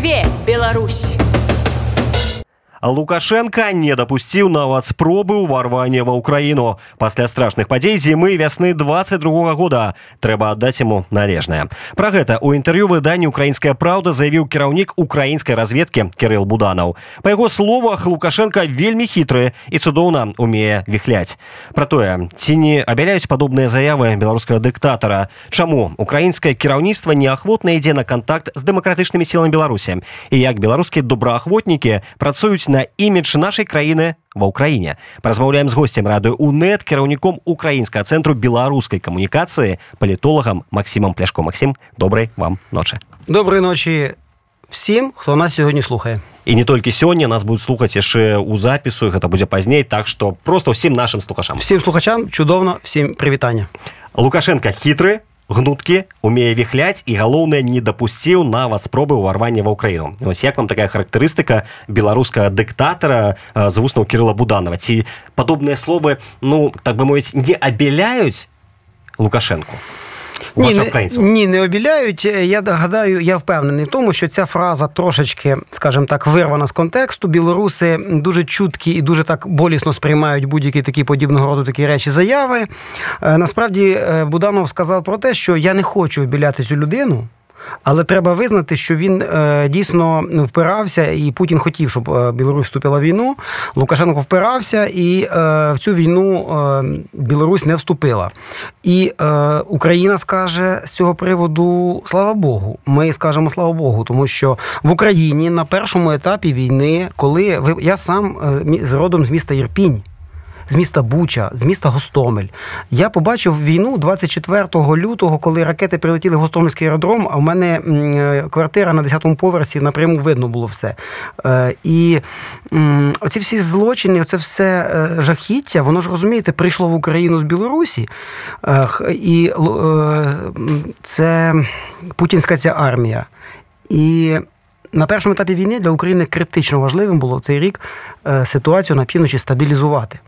Жыве Беларусь! Лукашенко не дапусціў нават спробы ўварвання ва ўкраіну пасля страшных падзей зімы вясны 22 года трэба аддаць яму належнае Пра гэта у інтэрв'ю выданні украінская праўда заявіў кіраўнік украінскай разведкі кирилл буданаў па яго словах лукашенко вельмі хітры і цудоўна умее віхляць про тое ці не абяляюць падобныя заявы беларускага дыктатара чаму украінскае кіраўніцтва неахвотна ідзе на контакт з дэмакратычнымі сіламі беларусі і як беларускія добраахвотнікі працуюць на імідж нашай краіны ва ўкраіне. Размаўляем з госцем радыё унет кіраўніком украінскага цэнтру беларускай камунікацыі палітолагам Масімам пляшко Масім добрай вам ночы. Доброй ночі всім хто нас сьогодні слухае. І не толькі сёння нас будуць слухаць яшчэ ў запісу гэта будзе пазней так што просто ўсім нашим слухачам. Всім слухачам чудоўна всім прывітання. Лукашенко хітры гнуткі умее віхляць і галоўнае не дапусціў нават спробы ўварвання ва ўкраіну. Ось як вам такая характарыстыка беларускага дыктатара з вуснаў кирилла буданова ці падобныя словы ну так бы мовіць не абеляюць лукашенко ні, не, ні, не обіляють. Я гадаю, я впевнений в тому, що ця фраза трошечки, скажімо так, вирвана з контексту. Білоруси дуже чуткі і дуже так болісно сприймають будь-які такі подібного роду такі речі заяви. Насправді Буданов сказав про те, що я не хочу обіляти цю людину. Але треба визнати, що він е, дійсно впирався, і Путін хотів, щоб е, Білорусь вступила в війну. Лукашенко впирався, і е, в цю війну Білорусь не вступила. І Україна скаже з цього приводу слава Богу. Ми скажемо слава Богу, тому що в Україні на першому етапі війни, коли ви я сам з родом з міста Єрпінь з міста Буча, з міста Гостомель. Я побачив війну 24 лютого, коли ракети прилетіли в Гостомельський аеродром. А в мене е, квартира на 10-му поверсі напряму видно було все. Е, і оці всі злочини, оце все е, жахіття, воно ж розумієте, прийшло в Україну з Білорусі. І це путінська ця армія. І на першому етапі війни для України критично важливим було цей рік ситуацію на півночі стабілізувати.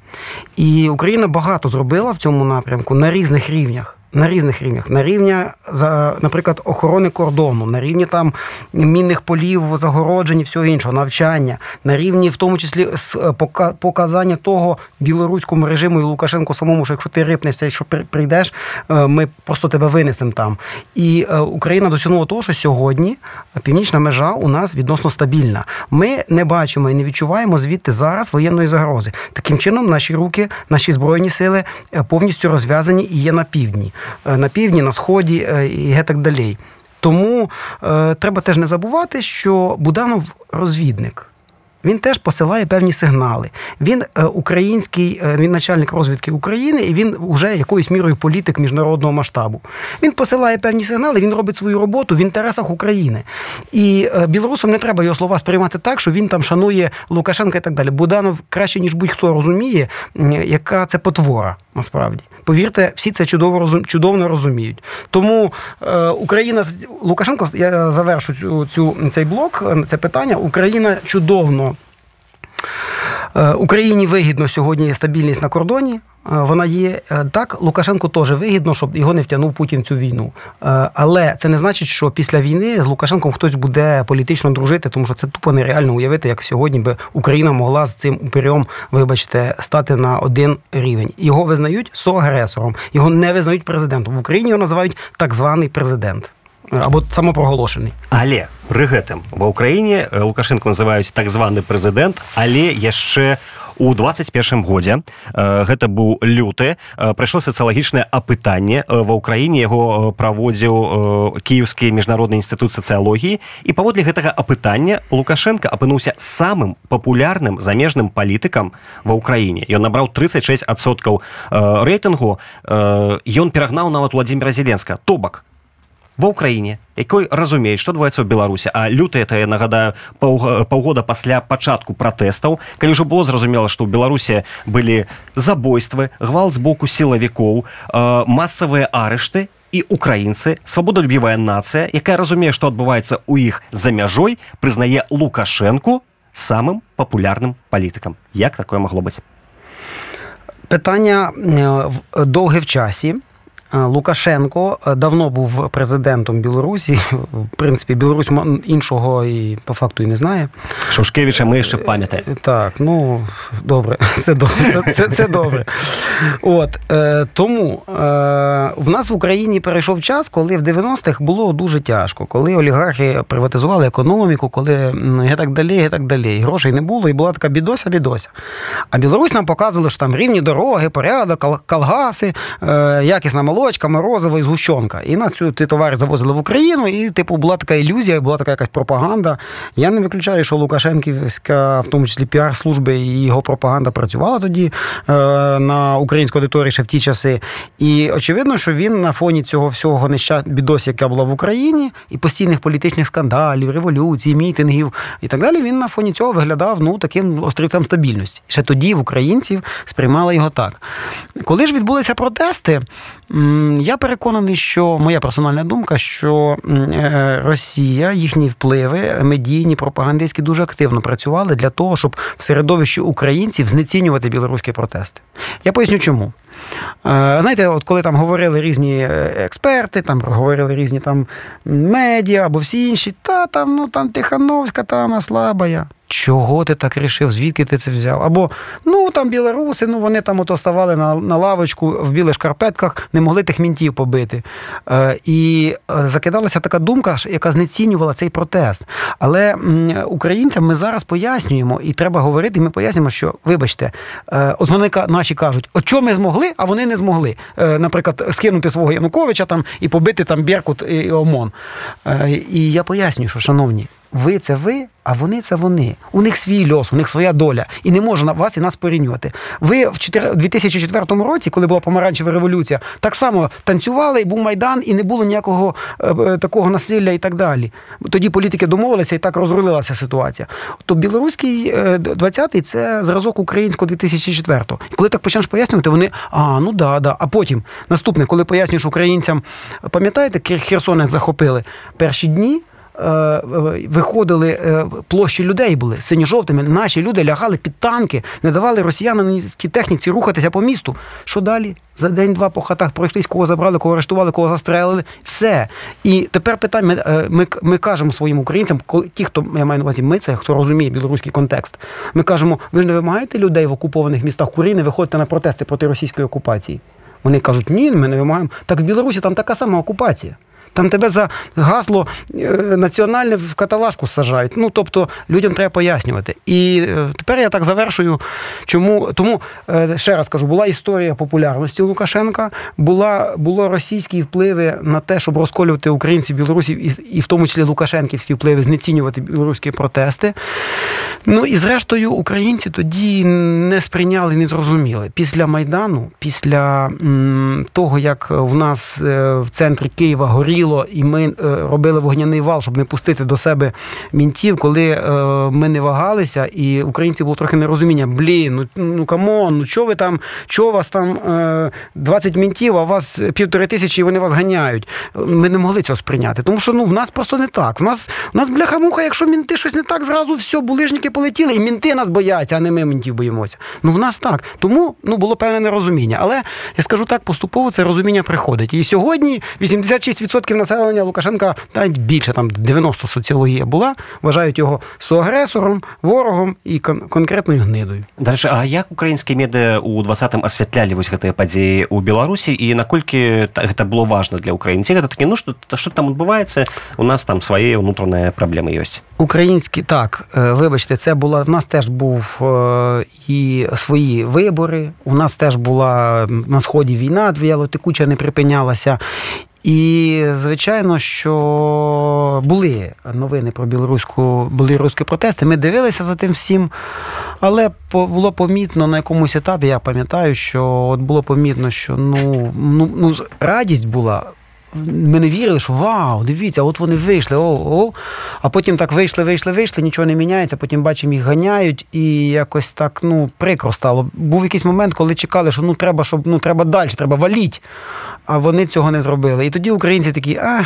І Україна багато зробила в цьому напрямку на різних рівнях на різних рівнях. На рівні, за, наприклад, охорони кордону, на рівні там мінних полів, загороджень, всього іншого, навчання, на рівні, в тому числі, е, показання того білоруському режиму і Лукашенко самому, що якщо ти рипнешся, якщо прийдеш, е, ми просто тебе винесемо там. І е, Україна досягнула того, що сьогодні північна межа у нас відносно стабільна. Ми не бачимо і не відчуваємо звідти зараз воєнної загрози. Таким чином, наші руки, наші збройні сили повністю розв'язані і є на півдні. Е, на півдні, на сході е, і так далі. Тому е, треба теж не забувати, що Буданов розвідник він теж посилає певні сигнали. Він український, він начальник розвідки України, і він вже якоюсь мірою політик міжнародного масштабу. Він посилає певні сигнали, він робить свою роботу в інтересах України. І білорусам не треба його слова сприймати так, що він там шанує Лукашенка і так далі. Буданов краще ніж будь-хто розуміє, яка це потвора. Насправді, повірте, всі це чудово розум, чудово розуміють. Тому е, Україна Лукашенко, я завершу цю, цю цей блок, це питання. Україна чудовно Е, Україні вигідно сьогодні стабільність на кордоні. Е, вона є е, так. Лукашенку теж вигідно, щоб його не втягнув Путін цю війну. Але це не значить, що після війни з Лукашенком хтось буде політично дружити, тому що це тупо нереально уявити, як сьогодні би Україна могла з цим упирьом, вибачте, стати на один рівень. Його визнають соагресором, його не визнають президентом. В Україні його називають так званий президент або самопроголошений. Але пры гэтым ва ўкраіне лукашенко называюць так званы прэзідэнт але яшчэ у 21 годзе гэта быў люты прайшло сацыялагічнае апытанне ва ўкраіне яго праводзіў кіеўскі міжнародны інстытут сацыялогіі. І паводле гэтага апытання лукашенко апынуўся самым папулярным замежным палітыкам ва ўкраіне. Ён набраў 36соткаў рэйтынгу ён перагнаў нават владимира зеленска. То бок ва ўкраіне якой разумеюць што адбываецца ў беларусе а люты это я нагадаю паўгода пасля пачатку пратэстаў калі ўжо было зразумела што ў беларусе былі забойствы гвалт з боку сілавікоў масавыя арышты і украінцы свабодалюбівая нацыя якая разумее што адбываецца ў іх за мяжой прызнае лукашэнку самым папулярным палітыкам. Як такое магло быць? Пытання доўга в часі Лукашенко давно був президентом Білорусі. В принципі, Білорусь іншого і по факту і не знає. Шушкевича ми ще пам'ятаємо. Так, ну добре, це добре. Це, це добре. От тому в нас в Україні перейшов час, коли в 90-х було дуже тяжко, коли олігархи приватизували економіку, коли і так далі, і так далі. І грошей не було, і була така бідося-бідося. А Білорусь нам показувала, що там рівні дороги, порядок, колгаси, е, якісна молочка, морозиво і згущенка. І нас ці товари завозили в Україну, і типу була така ілюзія, була така якась пропаганда. Я не виключаю, що Лукашенківська, в тому числі піар-служби і його пропаганда працювала тоді е, на українську аудиторії ще в ті часи. І очевидно, що він на фоні цього всього неща бідосі, яка була в Україні, і постійних політичних скандалів, революцій, мітингів і так далі. Він на фоні цього виглядав ну таким острівцем стабільності. Ще тоді в українців сприймали його так. Коли ж відбулися протести, я переконаний, що моя персональна думка, що е, Росія, їхні впливи, медійні, пропагандистські дуже активно працювали для того, щоб в середовищі українців знецінювати білоруські протести. Я поясню, чому. Е, знаєте, от коли там говорили різні е, експерти, там говорили різні там медіа або всі інші, та там ну там Тихановська, та вона слабая. Чого ти так рішив? Звідки ти це взяв? Або ну там білоруси, ну вони там ото ставали на на лавочку в білих шкарпетках, не могли тих мінтів побити. Е, І е, закидалася така думка, яка знецінювала цей протест. Але українцям ми зараз пояснюємо, і треба говорити. і Ми пояснюємо, що вибачте, е, от вони наші кажуть, от що ми змогли, а вони не змогли. Е, Наприклад, скинути свого Януковича там і побити там Беркут і ОМОН. Е, І я пояснюю, що шановні ви це ви, а вони це вони. У них свій льос, у них своя доля. І не можна вас і нас порівнювати. Ви в 2004 році, коли була помаранчева революція, так само танцювали, і був майдан, і не було ніякого е, е такого насилля і так далі. Тоді політики домовилися і так розрулилася ситуація. То білоруський 20-й е, це зразок українського 2004-го. І коли так почнеш пояснювати, вони а ну да, да. А потім наступне, коли пояснюєш українцям, пам'ятаєте, Херсон як захопили перші дні. Е, е, виходили е, площі людей були синьо-жовтими. Наші люди лягали під танки, не давали росіянській техніці рухатися по місту. Що далі? За день-два по хатах пройшлись, кого забрали, кого арештували, кого застрелили. Все. І тепер питання: ми, ми, ми кажемо своїм українцям, ті, хто я маю на увазі, ми це хто розуміє білоруський контекст. Ми кажемо, ви ж не вимагаєте людей в окупованих містах України виходити на протести проти російської окупації. Вони кажуть, ні, ми не вимагаємо. Так в Білорусі там така сама окупація. Там тебе за гасло е, національне в каталажку сажають. Ну тобто людям треба пояснювати. І е, тепер я так завершую. Чому тому е, ще раз кажу, була історія популярності Лукашенка, була було російські впливи на те, щоб розколювати українців, білорусів, і, і в тому числі Лукашенківські впливи, знецінювати білоруські протести. Ну і зрештою, українці тоді не сприйняли, не зрозуміли. Після Майдану, після м, того, як в нас в центрі Києва горіли горіло, і ми е, робили вогняний вал, щоб не пустити до себе мінтів, коли е, ми не вагалися, і українці було трохи нерозуміння. Блін, ну ну come on, ну чого ви там, чого у вас там 20 е, мінтів, а у вас півтори тисячі, і вони вас ганяють. Ми не могли цього сприйняти. Тому що ну в нас просто не так. В нас в нас бляха-муха, якщо мінти щось не так, зразу все, булижники полетіли, і мінти нас бояться, а не ми мінтів боїмося. Ну в нас так. Тому ну було певне нерозуміння. Але я скажу так, поступово це розуміння приходить. І сьогодні 86% 10% населення Лукашенка, навіть більше там 90 соціологія була, вважають його суагресором, ворогом і кон- конкретною гнидою. Дальше, а як українські медіа у 20-м асвятлялі вось гэтыя падзеі ў Беларусі і наколькі гэта было важна для украінців? Гэта такі ну што, што там адбываецца у нас там свае ўнутраныя праблемы ёсць Українські так, вибачте, це була в нас теж був і свої вибори. У нас теж була на сході війна, дві текуча не припинялася. І, звичайно, що були новини про білоруську були руські протести. Ми дивилися за тим всім, але було помітно на якомусь етапі, я пам'ятаю, що от було помітно, що ну, ну, ну радість була Ми не вірили, що вау, дивіться, от вони вийшли, о, о. А потім так вийшли, вийшли, вийшли, нічого не міняється, потім бачимо, їх ганяють, і якось так ну, прикро стало. Був якийсь момент, коли чекали, що ну треба, щоб ну треба далі, треба валіть. А вони цього не зробили. І тоді українці такі, а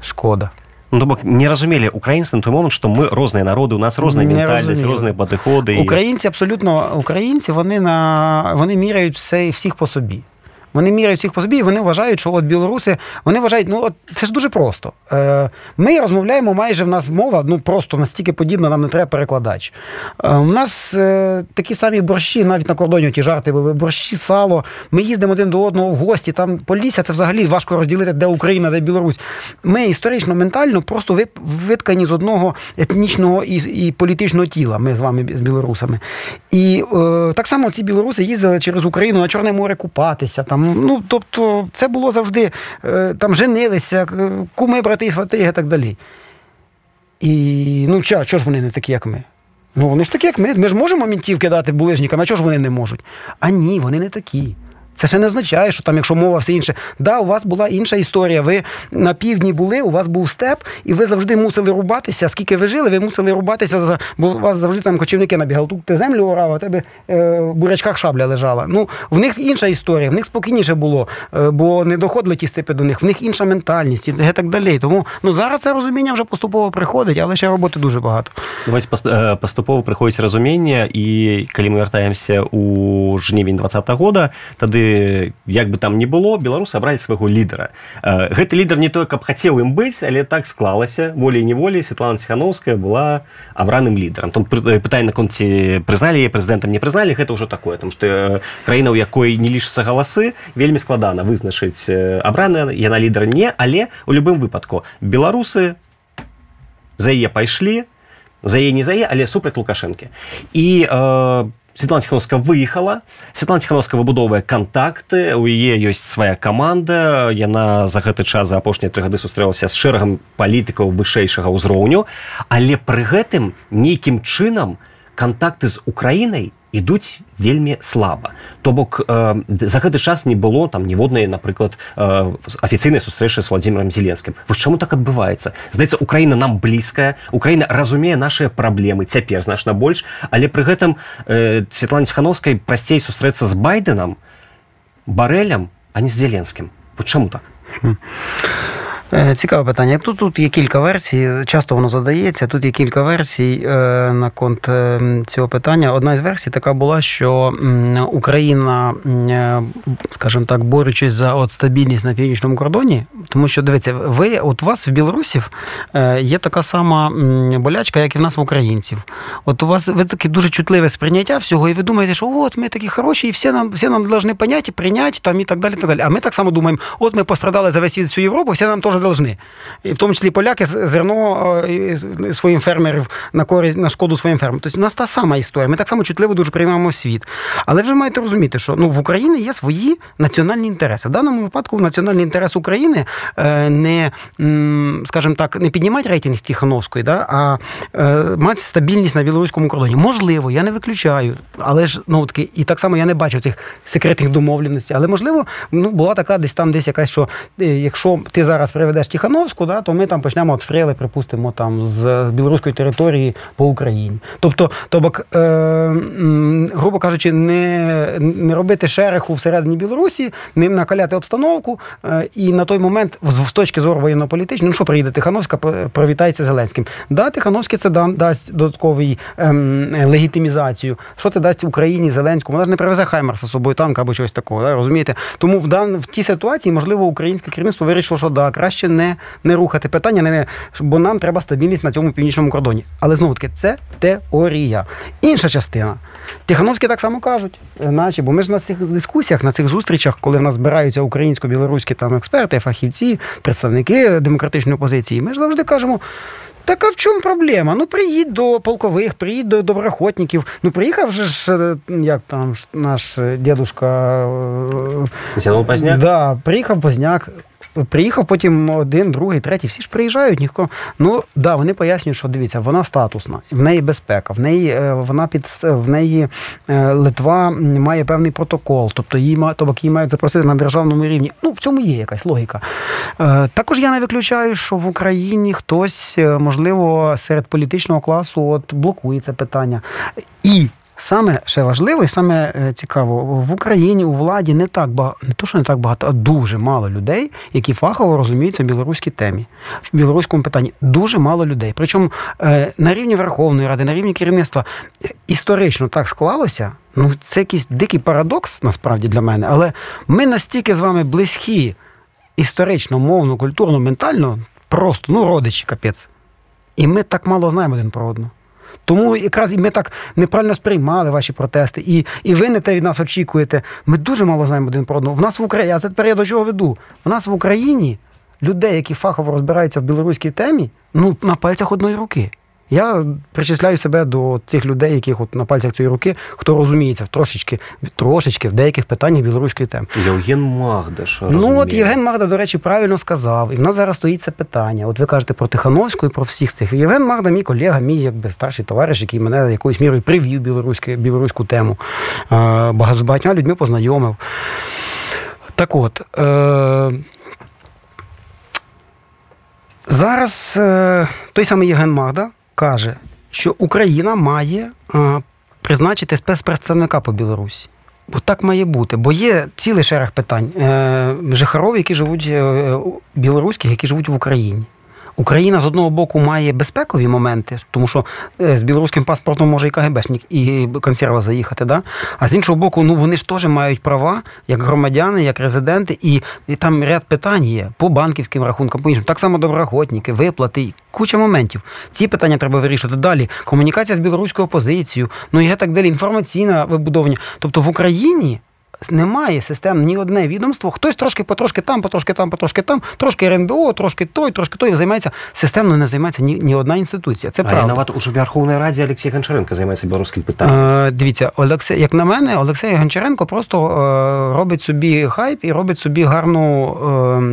шкода. Ну, бок не разумелі українцы на той момент што мы розныя народы у нас розная ментальнасць розныя падыходы українці абсолютно українці вони на вони міряють все всіх по собі Вони міряють всіх по собі, і вони вважають, що от білоруси, вони вважають, ну от це ж дуже просто. Е, Ми розмовляємо майже в нас мова, ну просто настільки подібна, нам не треба перекладач. Е, У нас е, такі самі борщі, навіть на кордоні ті жарти були, борщі, сало. Ми їздимо один до одного в гості, там Полісся, це взагалі важко розділити, де Україна, де Білорусь. Ми історично, ментально просто виткані з одного етнічного і і політичного тіла. Ми з вами з білорусами. І е, так само ці білоруси їздили через Україну на Чорне море купатися. Там, ну, Тобто, це було завжди е, там женилися, куми, брати і свати і так далі. І ну, чого ж вони не такі, як ми? Ну, вони ж такі, як ми. Ми ж можемо мінтів кидати булижникам, а чого ж вони не можуть? А ні, вони не такі. Це ще не означає, що там, якщо мова все інше, да, у вас була інша історія. Ви на півдні були, у вас був степ, і ви завжди мусили рубатися. Скільки ви жили, ви мусили рубатися за бо у вас завжди там кочівники набігали. Тут ти землю орав, а тебе е, в бурячках шабля лежала. Ну в них інша історія, в них спокійніше було, е, бо не доходили ті степи до них, в них інша ментальність і так далі. Тому ну зараз це розуміння вже поступово приходить, але ще роботи дуже багато. Давайте е, поступово приходить розуміння, і коли ми вертаємося у жнівень 20 года, тоді як бы там ни было беларусы абралі свайго лідара. Гэты лідар не той каб хацеў ім быць але так склалася. Волей неволей Светлана ціхановская была абраным лідарам. Там пытанне наконт ці прызналі прэзідэнтам не прызналі гэта ўжо такое. Там што краіна у якой не лічыцца галасы вельмі складана вызначыць абраны яна лідар не але у любым выпадку беларусы за яе пайшлі за яе не за яе але супраць лукашэнкі. І э, Світлана Ціхановська выехала. Світлана Ціхановська выбудоўвае кантакты. У яе ёсць свая каманда. Яна за гэты час за апошнія тры гады сустрэлася з шэрагам палітыкаў вышэйшага ўзроўню. Але пры гэтым нейкім чынам кантакты з украінай ідуць вельмі слаба. То бок э, за гэты час не было там ніводнай напрыклад э, афіцыйнай сустрэчы з владимиром зеленскім. Вось чаму так адбываецца? Здаецца украіна нам блізкая украіна разумее наши праблемы цяпер значна больш але пры гэтым э, Светлане ціхановскай прасцей сустрэцца з байденам барэлем а не з зеленскім. Вот чаму так? Е, цікаве питання. Тут тут є кілька версій, часто воно задається. Тут є кілька версій е, на конт е, цього питання. Одна із версій така була, що Україна, скажімо так, борючись за от стабільність на північному кордоні, тому що дивіться, ви от у вас в білорусів є така сама болячка, як і в нас в українців. От у вас ви таке дуже чутливе сприйняття всього, і ви думаєте, що от ми такі хороші, і всі нам всі нам повинні поняти, прийняти там і так далі. І так далі. А ми так само думаємо, от ми пострадали за весь світ всю Європу, всі нам теж тоже должны. І в тому числі поляки зерно своїм фермерів на користь на шкоду своїм фермерам. Тобто у нас та сама історія. Ми так само чутливо дуже приймаємо світ. Але ви маєте розуміти, що ну в Україні є свої національні інтереси. В даному випадку національний інтерес України е, не, скажімо так, не піднімати рейтинг Тихановської, да, а е, мати стабільність на білоруському кордоні. Можливо, я не виключаю, але ж ну таки, і так само я не бачив цих секретних домовленостей. Але можливо, ну була така десь там, десь якась, що е, якщо ти зараз приведеш приведеш Тихановську, да, то ми там почнемо обстріли, припустимо, там з білоруської території по Україні. Тобто, тобок, е, грубо кажучи, не не робити шереху всередині Білорусі, не накаляти обстановку. Е, і на той момент, з точки зору воєнно-політичної, ну що приїде Тихановська, привітається Зеленським. Да, Тихановський це дасть додатковий ем, легітимізацію. Що це дасть Україні Зеленському? Вона ж не привезе Хаймерса з собою танка або щось такого. Да, розумієте? Тому в дан в тій ситуації, можливо, українське керівництво вирішило, що да, краще краще не не рухати питання, не, не, бо нам треба стабільність на цьому північному кордоні. Але знову таки, це теорія. Інша частина. Тихановські так само кажуть, наче, бо ми ж на цих дискусіях, на цих зустрічах, коли в нас збираються українсько-білоруські там експерти, фахівці, представники демократичної опозиції, ми ж завжди кажемо. Так а в чому проблема? Ну приїдь до полкових, приїдь до доброхотників. Ну приїхав же ж, е, як там наш дідушка. Позняк? Да, приїхав Позняк приїхав потім один, другий, третій, всі ж приїжджають, ніхто. Ну да, вони пояснюють, що дивіться, вона статусна, в неї безпека, в неї е, вона під в неї е, Литва має певний протокол, тобто її тобто її мають запросити на державному рівні. Ну, в цьому є якась логіка. Е, також я не виключаю, що в Україні хтось, можливо, серед політичного класу от блокує це питання. І Саме ще важливо і саме е, цікаво, в Україні у владі не так багато, не то, що не так багато, а дуже мало людей, які фахово розуміються в білоруській темі, в білоруському питанні. Дуже мало людей. Причому е, на рівні Верховної Ради, на рівні керівництва історично так склалося. Ну, це якийсь дикий парадокс, насправді для мене, але ми настільки з вами близькі історично, мовно, культурно, ментально, просто ну, родичі, капець. І ми так мало знаємо один про одного. Тому якраз і ми так неправильно сприймали ваші протести, і і ви не те від нас очікуєте. Ми дуже мало знаємо один про одного. В нас в Україні, а це тепер я до чого веду. В нас в Україні людей, які фахово розбираються в білоруській темі, ну на пальцях одної руки. Я причисляю себе до цих людей, яких от на пальцях цієї руки, хто розуміється трошечки трошечки в деяких питаннях білоруської теми. Євген Магдаш. Ну от Євген Магда, до речі, правильно сказав. І в нас зараз стоїть це питання. От ви кажете про Тихановську і про всіх цих. Євген Магда, мій колега, мій якби старший товариш, який мене якоюсь мірою привів білоруську, білоруську тему. З багатьма людьми познайомив. Так от. Е- Зараз е, той самий Євген Магда каже, що Україна має призначити спецпредставника по Білорусі. Бо так має бути, бо є цілий шерех питань е, жихаров, які живуть е, білоруських, які живуть в Україні. Україна з одного боку має безпекові моменти, тому що е, з білоруським паспортом може і КГБшник, і консерва заїхати. Да? А з іншого боку, ну вони ж теж мають права як громадяни, як резиденти, і, і там ряд питань є по банківським рахункам, по іншим. Так само доброхотники, виплати, куча моментів. Ці питання треба вирішувати далі. Комунікація з білоруською опозицією, ну і так далі. Інформаційне вибудовання. Тобто в Україні немає систем ні одне відомство. Хтось трошки потрошки там, потрошки там, потрошки там, трошки РНБО, трошки той, трошки той займається системно, не займається ні ні одна інституція. Це а правда. навіть уже в Верховній Раді Олексій Гончаренко займається білоруським питанням. Е, Дивіться, Олексій, як на мене, Олексій Гончаренко просто е, робить собі хайп і робить собі гарну,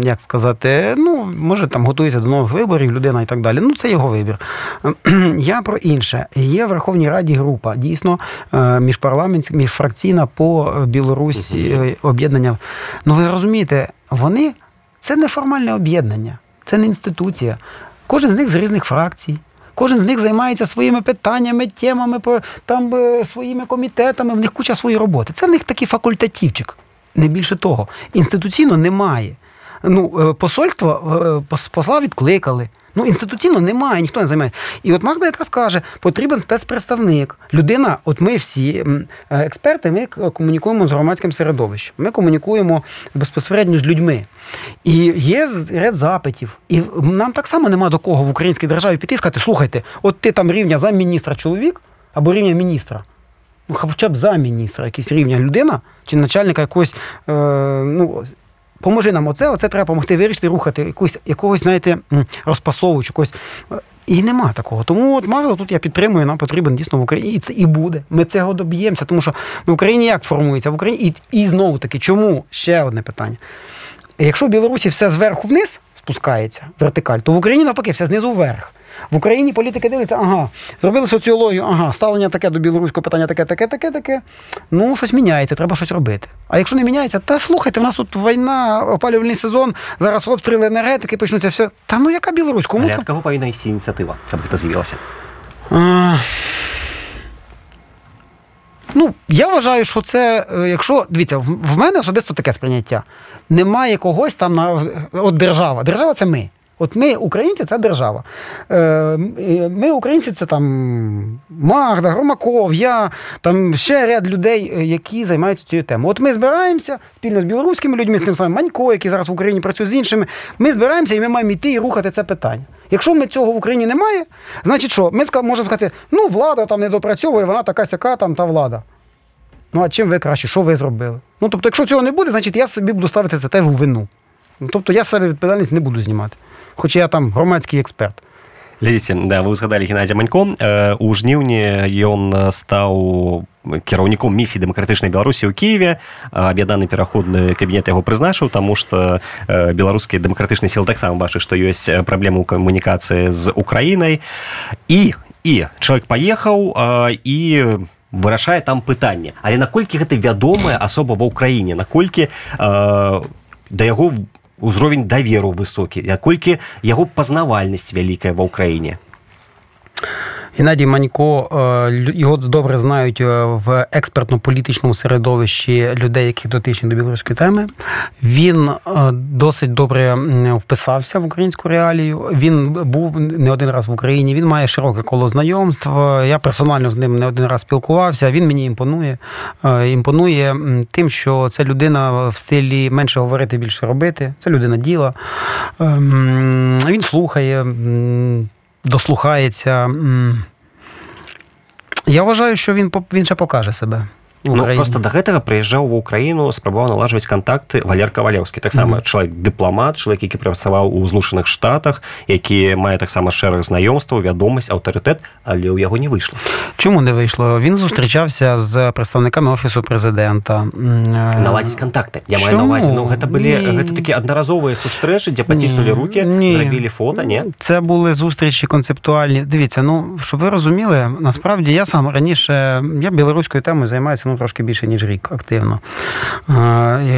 е, як сказати, ну може там готується до нових виборів, людина і так далі. Ну це його вибір. Я про інше. Є в Верховній Раді група дійсно е, міжпарламентська, міжфракційна по Білорусі якісь е, об'єднання. Ну ви розумієте, вони це не формальне об'єднання, це не інституція. Кожен з них з різних фракцій. Кожен з них займається своїми питаннями, темами, там е, своїми комітетами, в них куча своєї роботи. Це в них такий факультативчик. Не більше того. Інституційно немає. Ну, е, Посольство посла відкликали. Ну, інституційно немає, ніхто не займає. І от Магда якраз каже, потрібен спецпредставник. Людина, от ми всі е, експерти, ми комунікуємо з громадським середовищем. Ми комунікуємо безпосередньо з людьми. І є ряд запитів. І нам так само нема до кого в українській державі піти і сказати, слухайте, от ти там рівня замміністра чоловік або рівня міністра. Ну, хоча б замміністра, якийсь рівня людина чи начальника якогось. Е, ну, поможи нам оце, оце треба допомогти вирішити, рухати якусь, якогось, знаєте, розпасовуючи якогось. І нема такого. Тому от мало тут я підтримую, нам потрібен дійсно в Україні. І це і буде. Ми цього доб'ємося, тому що в Україні як формується? В Україні і, і знову таки, чому ще одне питання? Якщо в Білорусі все зверху вниз спускається, вертикаль, то в Україні навпаки все знизу вверх. В Україні політики дивляться, ага, зробили соціологію, ага, ставлення таке до білоруського питання, таке, таке, таке, таке. Ну, щось міняється, треба щось робити. А якщо не міняється, та слухайте, в нас тут війна, опалювальний сезон, зараз обстріли енергетики почнуться все. Та ну яка Білорусь? Кому? А від кого повинна йти ініціатива, щоб це з'явилося? Ну, я вважаю, що це, е, якщо дивіться, в мене особисто таке сприйняття. Немає когось там на от держава. Держава це ми. От ми, українці, це держава. Е, ми, українці, це там Магда, Громаков, я, там ще ряд людей, е, які займаються цією темою. От ми збираємося спільно з білоруськими людьми, з тим самим Манько, який зараз в Україні працює з іншими. Ми збираємося і ми маємо йти і рухати це питання. Якщо ми цього в Україні немає, значить що? Ми можемо сказати, ну влада там не допрацьовує, вона така сяка там та влада. Ну а чим ви краще? Що ви зробили? Ну тобто, якщо цього не буде, значить я собі буду ставити це теж у вину. Ну, Тобто я себе відповідальність не буду знімати. Хоча я там громадський експерт. Глядзіце да вы узгадалі геннадзя манько. У жніўні ён стаў кіраўніком місіі дэмакратычнай беларусі ў кіеве аб'яданы пераходны кабінет яго прызначыў таму што беларускія дэмакратычныя сілы таксама бачы што ёсць праблемы ў камунікацыі з украінай і і чалавек паехаў і вырашае там пытанне але наколькі гэта вядомая асоба ва ўкраіне наколькі да яго узровень даверу высокі наколькі яго пазнавальнасць вялікая ва ўкраіне Геннадій Манько е, його добре знають е, в експертно-політичному середовищі людей, які дотичні до білоруської теми. Він е, досить добре вписався в українську реалію. Він був не один раз в Україні. Він має широке коло знайомств. Я персонально з ним не один раз спілкувався. Він мені імпонує. Імпонує тим, що це людина в стилі менше говорити, більше робити. Це людина діла. Ем, він слухає дослухається. Я вважаю, що він він ще покаже себе. Ну, просто до гэтага прыязджаў в Украіну спрабаваў налажваць кантакты валер кавалеўскі таксама mm -hmm. чалавек дыпламат чалавек які працаваў у злучаных штатах які мае таксама шэраг знаёмстваў вядомасць аўтарытэт але ў яго не выйшло чому не вийшло він зустрічався з представниками офісу президента наладзіць контакты я маю на увазі ну гэта былі Ні. гэта такі аднаразовыя сустрэчы дзе паціснулі руки зрабілі фото не? Це були зустрічі концептуальні. Дивіться ну щоб ви розуміли насправді я сам раніше я білоруською темою займаюся ну трошки більше, ніж рік активно.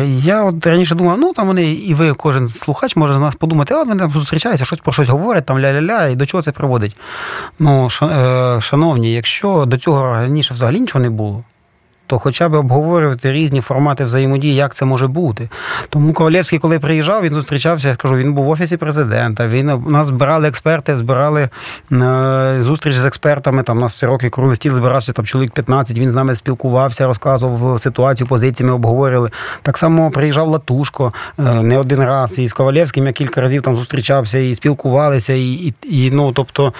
Я от раніше думав, ну там вони і ви, кожен слухач, може з нас подумати, а вони там зустрічаються, щось про щось говорять, там ля-ля-ля, і до чого це приводить. Ну, е, шановні, якщо до цього раніше взагалі нічого не було то хоча б обговорювати різні формати взаємодії, як це може бути. Тому Ковалєвський, коли приїжджав, він зустрічався, я скажу, він був в офісі президента. Він у нас збирали експерти, збирали е, зустріч з експертами. Там у нас широкий круглий стіл збирався там чоловік 15, Він з нами спілкувався, розказував ситуацію, позиціями обговорювали. Так само приїжджав Латушко е, не один раз. І з Ковалєвським я кілька разів там зустрічався і спілкувалися, і, і, і ну тобто.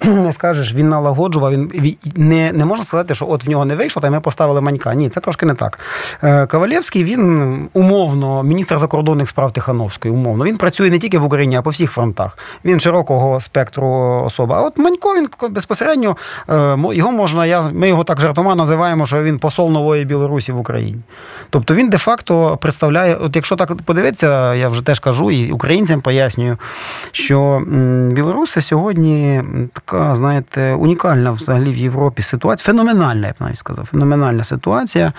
не скажеш, він налагоджував. Він не не можна сказати, що от в нього не вийшло, та ми поставили манька. Ні, це трошки не так. Е, Ковалєвський він умовно, міністр закордонних справ Тихановської, умовно. Він працює не тільки в Україні, а по всіх фронтах. Він широкого спектру особа. А от Манько він безпосередньо е, його можна. Я ми його так жартома називаємо, що він посол нової Білорусі в Україні. Тобто він де-факто представляє, от якщо так подивитися, я вже теж кажу і українцям пояснюю, що білоруси сьогодні така, знаєте, унікальна взагалі в Європі ситуація. Феноменальна, я б навіть сказав. Феноменальна ситуація.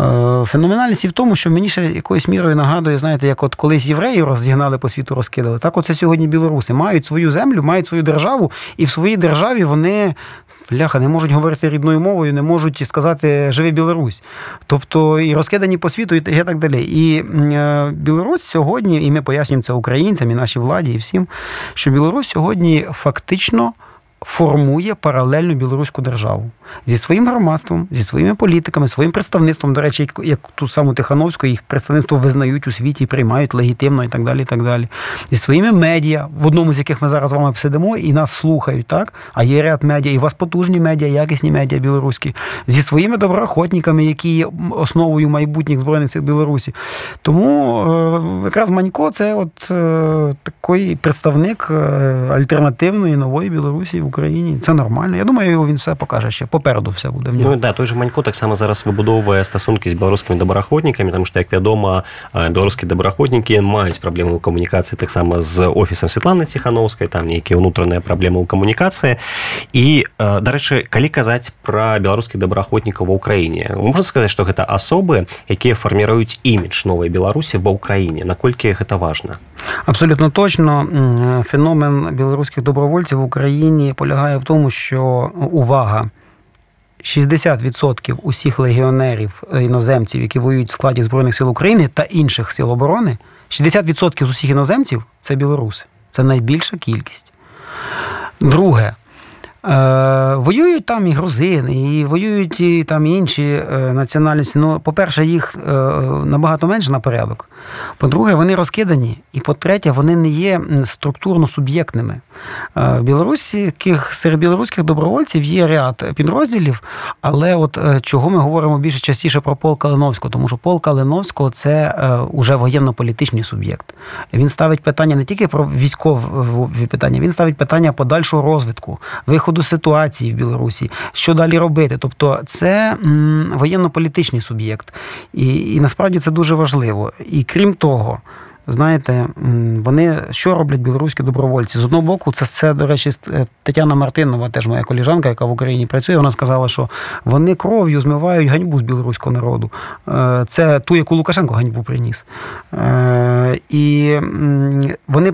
Е, феноменальність і в тому, що мені ще якоюсь мірою нагадує, знаєте, як от колись євреї розігнали по світу, розкидали. Так, оце сьогодні білоруси мають свою землю, мають свою державу, і в своїй державі вони Бляха, не можуть говорити рідною мовою, не можуть сказати Живи Білорусь. Тобто і розкидані по світу, і так далі. І е, Білорусь сьогодні, і ми пояснюємо це українцям, і нашій владі, і всім, що Білорусь сьогодні фактично формує паралельну білоруську державу зі своїм громадством, зі своїми політиками, своїм представництвом. До речі, як ту саму Тихановську, їх представництво визнають у світі, приймають легітимно і так далі. і так далі. Зі своїми медіа, в одному з яких ми зараз з вами сидимо і нас слухають, так? А є ряд медіа, і у вас потужні медіа, якісні медіа білоруські, зі своїми доброохотниками, які є основою майбутніх збройних сил Білорусі. Тому е, якраз Манько це от е, такий представник е, альтернативної нової Білорусі. Україні. Це нормально. Я думаю, він все покаже ще. Попереду все буде в нього. Ну да, той же Манько так само зараз вибудовує стосунки з білоруськими добраахвотниками, тому що, як відомо, білоруські добраахвотники мають проблеми у комунікації так само з офісом Світлани Ціхановської, там які внутрішні проблеми у комунікації. І, до речі, калі казаць пра беларускіх добраахвотнікаў ва ўкраіне можна сказаць што гэта асобы якія фарміруюць імідж новай беларусі ва ўкраіне наколькі гэта важна абсолютно точно феномен білоруських добровольців в Україні полягає в тому, що увага. 60% усіх легіонерів е, іноземців, які воюють в складі Збройних сил України та інших сил оборони, 60% з усіх іноземців це білоруси. Це найбільша кількість. Друге, воюють там і грузини, і воюють і там інші е, національності. Ну, по-перше, їх е, набагато менше на порядок. По-друге, вони розкидані. І по-третє, вони не є структурно суб'єктними. В Білорусі серед білоруських добровольців є ряд підрозділів, але от чого ми говоримо більше частіше про Пол Калиновського, тому що Пол Калиновського це уже воєнно-політичний суб'єкт. Він ставить питання не тільки про військові питання, він ставить питання подальшого розвитку, виходу ситуації в Білорусі, що далі робити. Тобто, це воєнно-політичний суб'єкт, і, і насправді це дуже важливо. І крім того. Знаєте, вони що роблять білоруські добровольці? З одного боку, це, це, до речі, е, Тетяна Мартинова, теж моя коліжанка, яка в Україні працює. Вона сказала, що вони кров'ю змивають ганьбу з білоруського народу. Е, це ту, яку Лукашенко ганьбу приніс. Е, і вони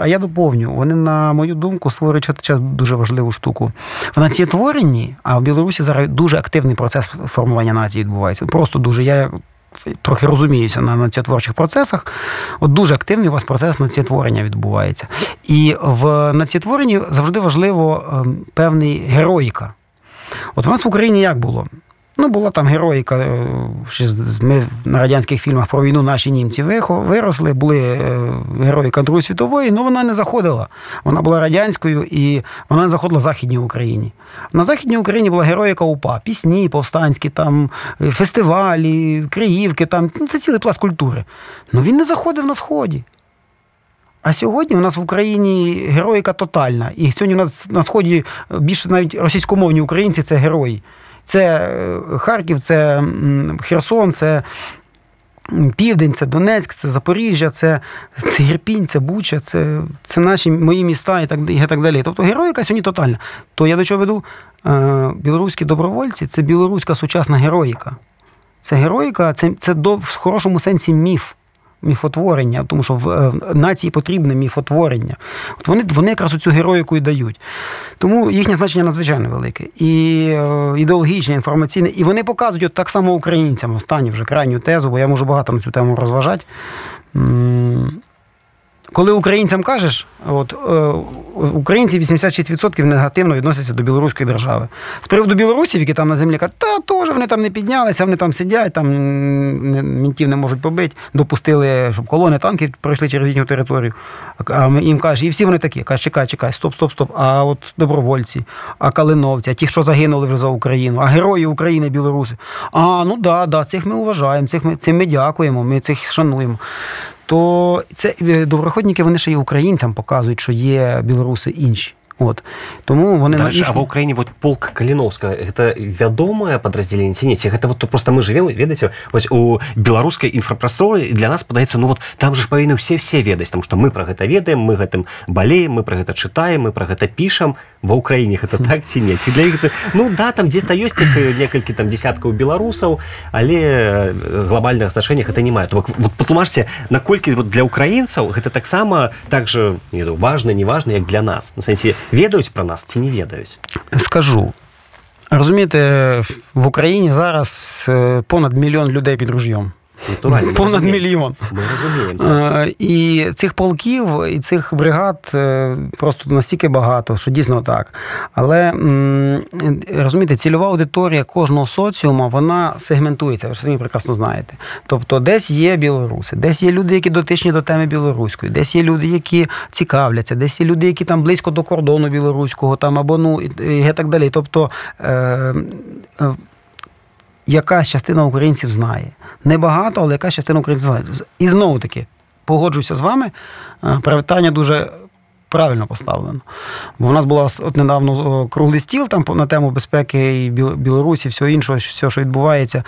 а я доповню, вони, на мою думку, створюють дуже важливу штуку. В націєтворенні, а в Білорусі зараз дуже активний процес формування нації відбувається. Просто дуже. Я трохи розуміюся на націотворчих процесах. От дуже активний у вас процес націотворення відбувається. І в націтворенні завжди важливо ем, певний героїка. От у нас в Україні як було? Ну, була там героїка. Е, ми на радянських фільмах про війну наші німці виросли, були е, героїка Другої світової, але вона не заходила. Вона була радянською і вона не заходила в Західній Україні. На Західній Україні була героїка УПА, пісні повстанські, там, е, фестивалі, Криївки, там, ну, це цілий пласт культури. Ну він не заходив на Сході. А сьогодні у нас в Україні героїка тотальна. І сьогодні у нас на Сході більше навіть російськомовні українці це герої. Це е, Харків, це Херсон, це Південь, це Донецьк, це Запоріжжя, це це Єрпінь, це Буча, це це наші мої міста і так і так далі. Тобто героїка сьогодні тотальна. То я до чого веду? Е, білоруські добровольці це білоруська сучасна героїка. Це героїка, це це до, в хорошому сенсі міф міфотворення, тому що в е, нації потрібне міфотворення. От Вони вони якраз цю героїку і дають. Тому їхнє значення надзвичайно велике. І е, ідеологічне, інформаційне. І вони показують от так само українцям останню вже крайню тезу, бо я можу багато на цю тему розважати. Коли українцям кажеш, от е, українці 86% негативно відносяться до білоруської держави. З приводу білорусів, які там на землі кажуть, та теж вони там не піднялися, вони там сидять, там мінтів не можуть побити, допустили, щоб колони танків пройшли через їхню територію. А їм кажуть, і всі вони такі, кажуть, чекай, чекай, стоп, стоп, стоп. А от добровольці, а калиновці, а ті, що загинули вже за Україну, а герої України, білоруси. А ну да, да, цих ми вважаємо, цих ми цим ми дякуємо, ми цих шануємо то це е, доброходники вони ще й українцям показують, що є білоруси інші. От. Тому вони Дальше, їх... А в Україні вот полк Каліновська это вядомае падраздзяленне ці не ці гэта вот просто мы живем ведаеце вось у беларускай інфрапрасторы для нас падаецца ну вот там же павінны все все ведаць там что мы про гэта ведаем мы гэтым балеем мы про гэта чытаем мы про гэта пішам ва ўкраіне гэта так ці не ці для іх гэта... ну да там где-то ёсць так, некалькі там десяткаў беларусаў але глобальных значэннях это не мае то вот патлумажце наколькі вот для украінцаў гэта таксама так же не важно не важно як для нас. На сэнсе ведаюць про нас ці не ведаюць? Скажу. Розумієте в Україні зараз понад мільйон людей під ружьом Натурально, понад мільйон. Ми розуміємо. І цих полків, і цих бригад е, просто настільки багато, що дійсно так. Але розумієте, цільова аудиторія кожного соціума вона сегментується, ви ж самі прекрасно знаєте. Тобто, десь є білоруси, десь є люди, які дотичні до теми білоруської, десь є люди, які цікавляться, десь є люди, які там близько до кордону білоруського, там або ну і так далі. Тобто. Е, е, якась частина українців знає. Небагато, але якась частина українців. І знову таки, погоджуюся з вами. Е, привітання дуже правильно поставлено. Бо в нас була от недавно круглий стіл там на тему безпеки і Білорусі, всього іншого, все, що відбувається.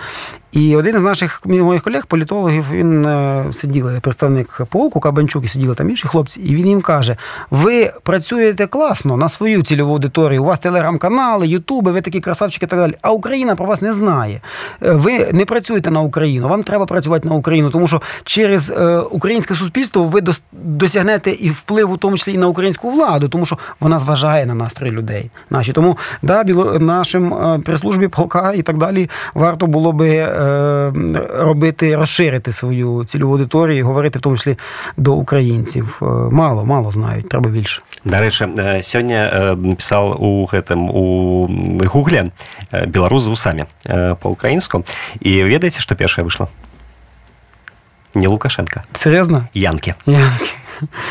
І один із наших моїх колег, політологів, він е, сидів, представник полку Кабанчук, і сиділи там інші хлопці, і він їм каже: ви працюєте класно на свою цільову аудиторію, у вас телеграм-канали, Ютуби, ви такі красавчики і так далі. А Україна про вас не знає. Е, ви не працюєте на Україну, вам треба працювати на Україну, тому що через е, українське суспільство ви досягнете і впливу, в тому числі і на українську владу, тому що вона зважає на настрої людей. Наші тому да, біло нашим прес-службі полка і так далі варто було би. Е, робити, розширити свою цільову аудиторію і говорити в тому числі до українців. Е, мало, мало знають, треба більше. До речі, е, сьогодні написав у гэтым, у гугле беларус з вусамі по-украінску і ведаеце што першае выйшла не лукашенко сур'ёзна янкі янкі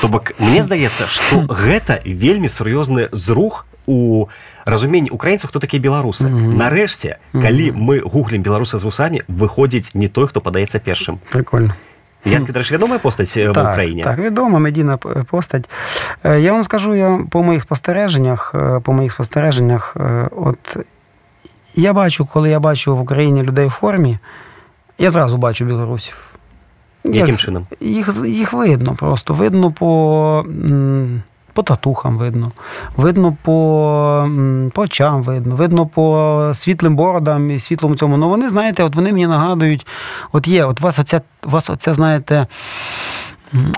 то бок мне здаецца што гэта вельмі сур'ёзны зрух у разуменні украінцаў хто такія беларусы mm -hmm. нарэшце mm -hmm. калі мы гуглім беларуса з вусамі выходзіць не той хто падаецца першым прикольно Янки, до речі, відома постать так, в Україні? Так, відома медійна постать. Я вам скажу, я по моїх спостереженнях, по моїх спостереженнях, от я бачу, коли я бачу в Україні людей в формі, я зразу бачу білорусів. Яким чином? Їх їх видно просто. Видно по по татухам видно, видно по по очам видно, видно по світлим бородам і світлому цьому. Ну вони, знаєте, от вони мені нагадують, от є, от вас оця, вас оця, знаєте,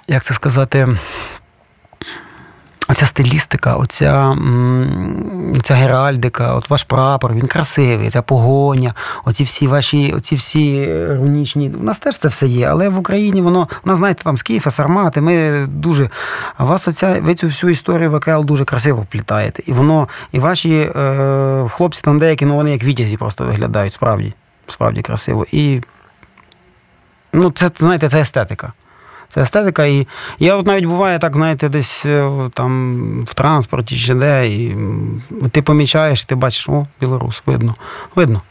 як це сказати, Оця стилістика, оця оця геральдика, от ваш прапор, він красивий, ця погоня, оці всі ваші, оці всі рунічні. У нас теж це все є, але в Україні воно, нас, знаєте, там скіфи, сармати, ми дуже. А вас оця, ви цю всю історію ВКЛ дуже красиво вплітаєте. І воно, і ваші е, хлопці там деякі, ну вони як вітязі просто виглядають, справді, справді красиво. І ну, це, знаєте, це естетика. Це естетика. І я от навіть буває так, знаєте, десь там в транспорті чи де, і ти помічаєш, ти бачиш, о, білорус, видно. Видно.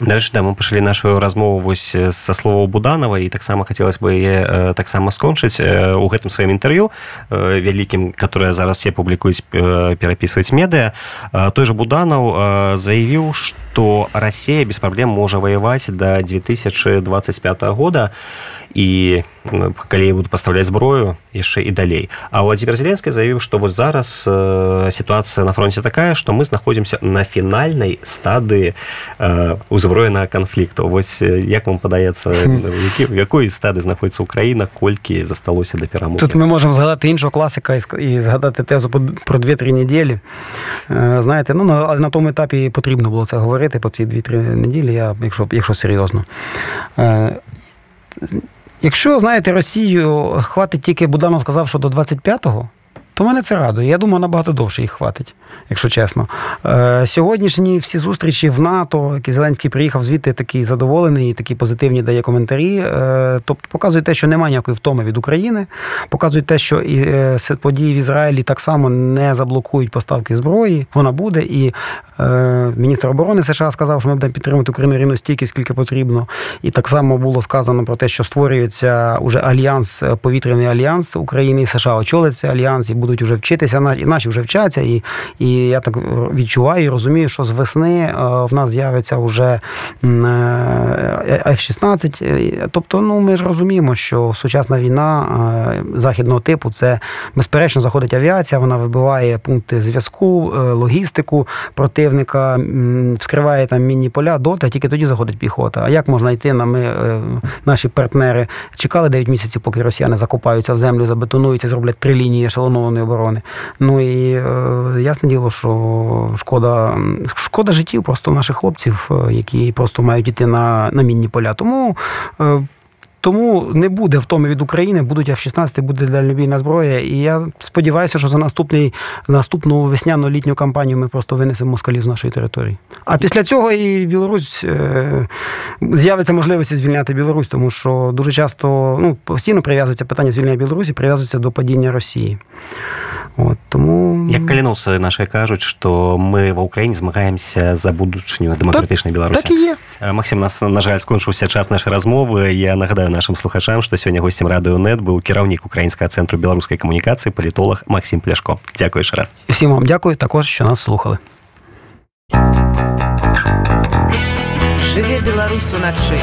Дальше да, мы пошли нашу размову вось са слова буданова і таксама хацелось бы яе таксама скончыць у гэтым сваім інтэрв'ю вялікім которое зараз все публікуюць перапісваць медыа той же буданаў заявіў что Россия без праблем можа ваяваць до 2025 года калі буду пастаўляць зброю яшчэ і далей а владимир зеленскі заявіў што вось зараз э, сітуацыя на фронте такая што мы знаходзімся на фінальнай стадыі э, узброенага канфлікту вось як вам падаецца які якой стады знаходіцца Україна колькі засталося да перамоги тут мы можемм згадати іншого класика і згадати тезу про дві-три неділі знаєте ну на, на тому етапі потрібно було це говорити по ці дві-три неділі я якщо якщо серйозно Якщо, знаєте, Росію хватить тільки Буданов сказав, що до 25-го, то мене це радує. Я думаю, набагато довше їх хватить, якщо чесно. Е, Сьогоднішні всі зустрічі в НАТО, які Зеленський приїхав звідти такий задоволений, такі позитивні дає коментарі. Е, тобто показують те, що немає ніякої втоми від України, показують те, що і е, події в Ізраїлі так само не заблокують поставки зброї. Вона буде. І міністр оборони США сказав, що ми будемо підтримувати Україну рівно стільки, скільки потрібно. І так само було сказано про те, що створюється уже альянс, повітряний альянс України і США очолиться альянс. і будуть вже вчитися, і наші вже вчаться, і і я так відчуваю і розумію, що з весни е, в нас з'явиться вже F-16. Е, тобто, ну ми ж розуміємо, що сучасна війна е, західного типу це безперечно заходить авіація, вона вибиває пункти зв'язку, логістику противника, вскриває там мінні поля, дота, тільки тоді заходить піхота. А як можна йти на ми, наші партнери чекали 9 місяців, поки росіяни закопаються в землю, забетонуються, зроблять три лінії ешелонованої оборони. Ну і е, ясне діло, що шкода шкода життів просто наших хлопців, е, які просто мають йти на, на мінні поля. Тому. Е, тому не буде втоми від України, будуть F-16, буде дальнобійна зброя. І я сподіваюся, що за наступний наступну весняну літню кампанію ми просто винесемо москалів з нашої території. А після цього і Білорусь е, з'явиться можливість звільняти Білорусь, тому що дуже часто ну, постійно прив'язується питання звільнення Білорусі, прив'язується до падіння Росії. От, тому... Як каліновцы наши кажуць, што мы ва ўкраіне змагаемся за будучыню дэмакратычнай Беларусі. Так і є. Максім, нас, на жаль, скончыўся час нашай размовы. Я нагадаю нашим слухачам, што сёння госцем радыёнет быў кіраўнік украінскага цэнтру беларускай камунікацыі палітолог Максім Пляшко. Дзякуй яшчэ раз. Всім вам дзякую також, що нас слухали. Жыве Беларусь уначы.